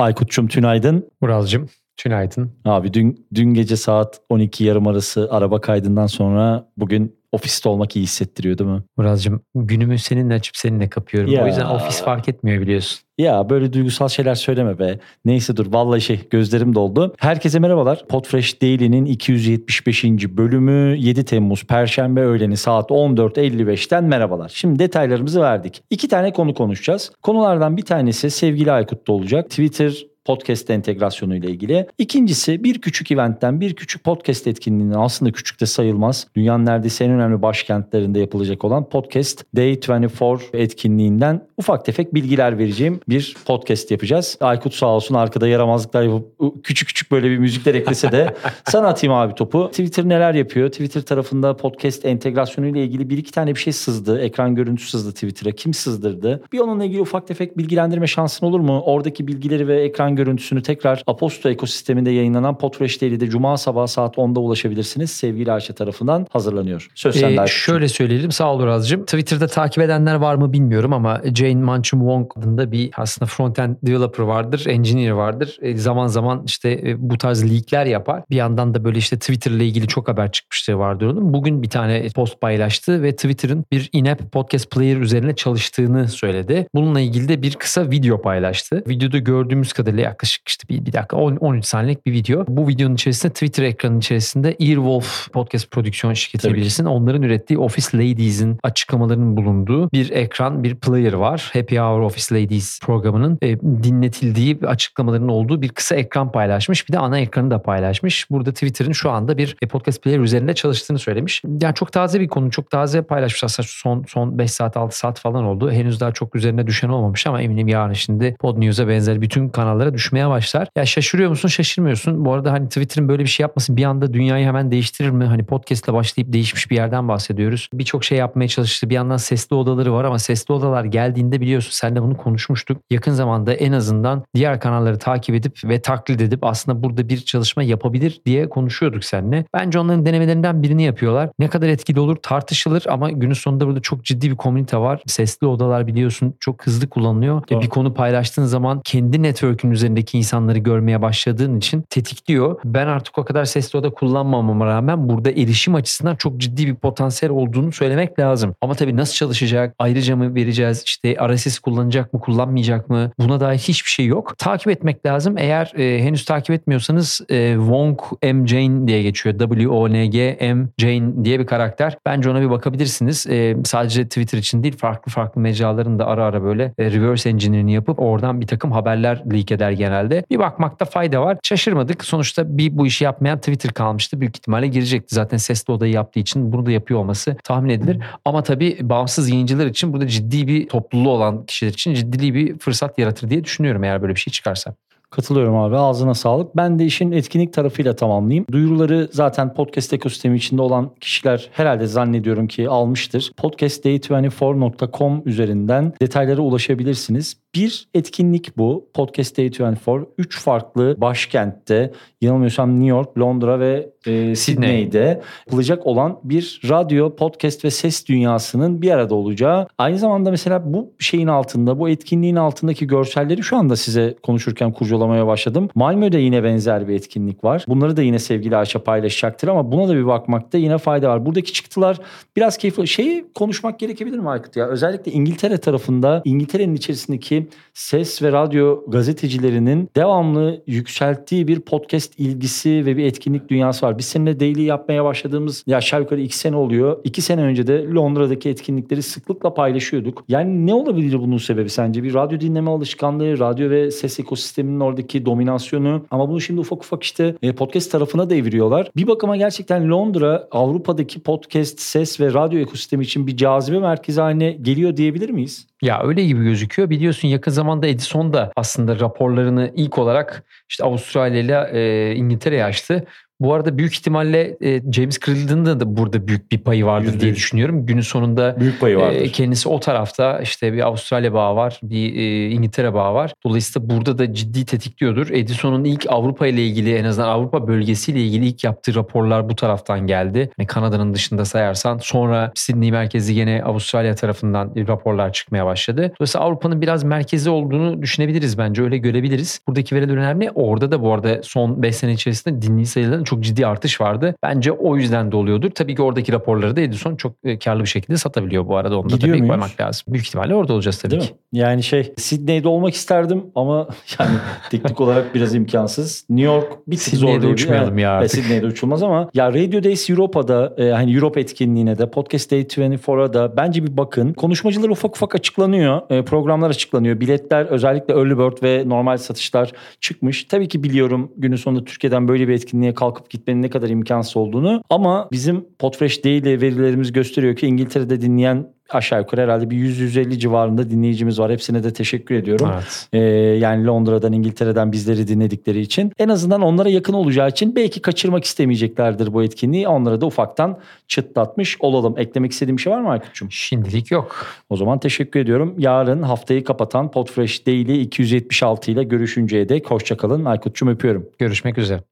Aykut'cum tünaydın. Ural'cım tünaydın. Abi dün, dün gece saat 12 yarım arası araba kaydından sonra bugün ofiste olmak iyi hissettiriyor değil mi? Ural'cım günümü seninle açıp seninle kapıyorum. Ya. O yüzden ofis fark etmiyor biliyorsun. Ya böyle duygusal şeyler söyleme be. Neyse dur vallahi şey gözlerim doldu. Herkese merhabalar. Podfresh Daily'nin 275. bölümü 7 Temmuz Perşembe öğleni saat 14.55'ten merhabalar. Şimdi detaylarımızı verdik. İki tane konu konuşacağız. Konulardan bir tanesi sevgili Aykut'ta olacak. Twitter podcast entegrasyonu ile ilgili. İkincisi bir küçük eventten bir küçük podcast etkinliğinden aslında küçük de sayılmaz. Dünyanın neredeyse en önemli başkentlerinde yapılacak olan Podcast Day 24 etkinliğinden ufak tefek bilgiler vereceğim bir podcast yapacağız. Aykut sağ olsun arkada yaramazlıklar yapıp küçük küçük böyle bir müzikler eklese de sana atayım abi topu. Twitter neler yapıyor? Twitter tarafında podcast entegrasyonu ile ilgili bir iki tane bir şey sızdı. Ekran görüntüsü sızdı Twitter'a. Kim sızdırdı? Bir onunla ilgili ufak tefek bilgilendirme şansın olur mu? Oradaki bilgileri ve ekran görüntüsünü tekrar Aposto ekosisteminde yayınlanan Podfresh Daily'de Cuma sabahı saat 10'da ulaşabilirsiniz. Sevgili Ayşe tarafından hazırlanıyor. Söz Ee, Aykut'cum. şöyle söyleyelim sağ ol Ural'cım. Twitter'da takip edenler var mı bilmiyorum ama Jane Manchum Wong adında bir aslında front-end developer vardır, engineer vardır. E, zaman zaman işte e, bu tarz leakler yapar. Bir yandan da böyle işte Twitter ile ilgili çok haber çıkmıştı vardır onun. Bugün bir tane post paylaştı ve Twitter'ın bir in-app podcast player üzerine çalıştığını söyledi. Bununla ilgili de bir kısa video paylaştı. Videoda gördüğümüz kadarıyla yaklaşık işte bir, bir dakika 10, 13 saniyelik bir video. Bu videonun içerisinde Twitter ekranının içerisinde Earwolf podcast prodüksiyon şirketi Tabii ki. bilirsin. Onların ürettiği Office Ladies'in açıklamalarının bulunduğu bir ekran, bir player var. Happy Hour Office Ladies programının e, dinletildiği açıklamaların olduğu bir kısa ekran paylaşmış. Bir de ana ekranı da paylaşmış. Burada Twitter'ın şu anda bir e, podcast player üzerinde çalıştığını söylemiş. Yani çok taze bir konu, çok taze paylaşmış. Aslında son son 5 saat 6 saat falan oldu. Henüz daha çok üzerine düşen olmamış ama eminim yarın şimdi Pod News'a benzer bütün kanallara düşmeye başlar. Ya şaşırıyor musun, şaşırmıyorsun. Bu arada hani Twitter'ın böyle bir şey yapması bir anda dünyayı hemen değiştirir mi? Hani podcast'la başlayıp değişmiş bir yerden bahsediyoruz. Birçok şey yapmaya çalıştı. Bir yandan sesli odaları var ama sesli odalar geldiğinde biliyorsun senle bunu konuşmuştuk. Yakın zamanda en azından diğer kanalları takip edip ve taklit edip aslında burada bir çalışma yapabilir diye konuşuyorduk seninle. Bence onların denemelerinden birini yapıyorlar. Ne kadar etkili olur tartışılır ama günün sonunda burada çok ciddi bir komünite var. Sesli odalar biliyorsun çok hızlı kullanılıyor. Doğru. Bir konu paylaştığın zaman kendi network'ün üzerindeki insanları görmeye başladığın için tetikliyor. Ben artık o kadar sesli oda kullanmamama rağmen burada erişim açısından çok ciddi bir potansiyel olduğunu söylemek lazım. Ama tabii nasıl çalışacak? Ayrıca mı vereceğiz? İşte RSS kullanacak mı? Kullanmayacak mı? Buna dair hiçbir şey yok. Takip etmek lazım. Eğer e, henüz takip etmiyorsanız e, Wong M. Jane diye geçiyor. W-O-N-G M. Jane diye bir karakter. Bence ona bir bakabilirsiniz. E, sadece Twitter için değil farklı farklı mecraların da ara ara böyle e, reverse engineerini yapıp oradan bir takım haberler leak eder genelde. Bir bakmakta fayda var. Şaşırmadık. Sonuçta bir bu işi yapmayan Twitter kalmıştı. Büyük ihtimalle girecekti. Zaten sesli odayı yaptığı için bunu da yapıyor olması tahmin edilir. Ama tabii bağımsız yayıncılar için burada ciddi bir topluluğu olan kişiler için ciddi bir fırsat yaratır diye düşünüyorum eğer böyle bir şey çıkarsa. Katılıyorum abi ağzına sağlık. Ben de işin etkinlik tarafıyla tamamlayayım. Duyuruları zaten podcast ekosistemi içinde olan kişiler herhalde zannediyorum ki almıştır. podcastday24.com üzerinden detaylara ulaşabilirsiniz. Bir etkinlik bu. Podcast Day 24. Üç farklı başkentte yanılmıyorsam New York, Londra ve e, Sydney'de yapılacak olan bir radyo, podcast ve ses dünyasının bir arada olacağı. Aynı zamanda mesela bu şeyin altında, bu etkinliğin altındaki görselleri şu anda size konuşurken kurcalamaya başladım. Malmö'de yine benzer bir etkinlik var. Bunları da yine sevgili Ayşe paylaşacaktır ama buna da bir bakmakta yine fayda var. Buradaki çıktılar biraz keyifli. Şeyi konuşmak gerekebilir mi Aykut ya? Özellikle İngiltere tarafında, İngiltere'nin içerisindeki ses ve radyo gazetecilerinin devamlı yükselttiği bir podcast ilgisi ve bir etkinlik dünyası var. Biz seninle daily yapmaya başladığımız ya aşağı yukarı iki sene oluyor. İki sene önce de Londra'daki etkinlikleri sıklıkla paylaşıyorduk. Yani ne olabilir bunun sebebi sence? Bir radyo dinleme alışkanlığı, radyo ve ses ekosisteminin oradaki dominasyonu ama bunu şimdi ufak ufak işte e, podcast tarafına da eviriyorlar. Bir bakıma gerçekten Londra Avrupa'daki podcast, ses ve radyo ekosistemi için bir cazibe merkezi haline geliyor diyebilir miyiz? Ya öyle gibi gözüküyor. Biliyorsun yakın zamanda Edison da aslında raporlarını ilk olarak işte Avustralya ile İngiltere'ye açtı. Bu arada büyük ihtimalle e, James Cridland'ın da burada büyük bir payı vardır Yüzde diye yüz. düşünüyorum. Günün sonunda Büyük payı vardır. e, kendisi o tarafta işte bir Avustralya bağı var, bir e, İngiltere bağı var. Dolayısıyla burada da ciddi tetikliyordur. Edison'un ilk Avrupa ile ilgili en azından Avrupa bölgesiyle ilgili ilk yaptığı raporlar bu taraftan geldi. Yani Kanada'nın dışında sayarsan sonra Sydney merkezi gene Avustralya tarafından raporlar çıkmaya başladı. Dolayısıyla Avrupa'nın biraz merkezi olduğunu düşünebiliriz bence. Öyle görebiliriz. Buradaki veriler önemli. Orada da bu arada son 5 sene içerisinde dinleyici sayılarında çok ciddi artış vardı. Bence o yüzden de oluyordur. Tabii ki oradaki raporları da Edison çok e, karlı bir şekilde satabiliyor bu arada. Onu da Gidiyor tabii muyuz? koymak lazım. Büyük ihtimalle orada olacağız tabii Değil ki. mi? Yani şey Sydney'de olmak isterdim ama yani teknik olarak biraz imkansız. New York bir tık zor Sydney'de uçmayalım ya artık. Sydney'de uçulmaz ama ya Radio Days Europa'da e, hani Europe etkinliğine de Podcast Day 24'a da bence bir bakın. Konuşmacılar ufak ufak açıklanıyor. E, programlar açıklanıyor. Biletler özellikle Early Bird ve normal satışlar çıkmış. Tabii ki biliyorum günün sonunda Türkiye'den böyle bir etkinliğe kalkıp gitmenin ne kadar imkansız olduğunu. Ama bizim Podfresh Day ile verilerimiz gösteriyor ki İngiltere'de dinleyen aşağı yukarı herhalde bir 100-150 civarında dinleyicimiz var. Hepsine de teşekkür ediyorum. Evet. Ee, yani Londra'dan, İngiltere'den bizleri dinledikleri için. En azından onlara yakın olacağı için belki kaçırmak istemeyeceklerdir bu etkinliği. Onlara da ufaktan çıtlatmış olalım. Eklemek istediğim bir şey var mı Aykut'cum? Şimdilik yok. O zaman teşekkür ediyorum. Yarın haftayı kapatan Podfresh Daily 276 ile görüşünceye dek hoşçakalın. Aykut'cum öpüyorum. Görüşmek üzere.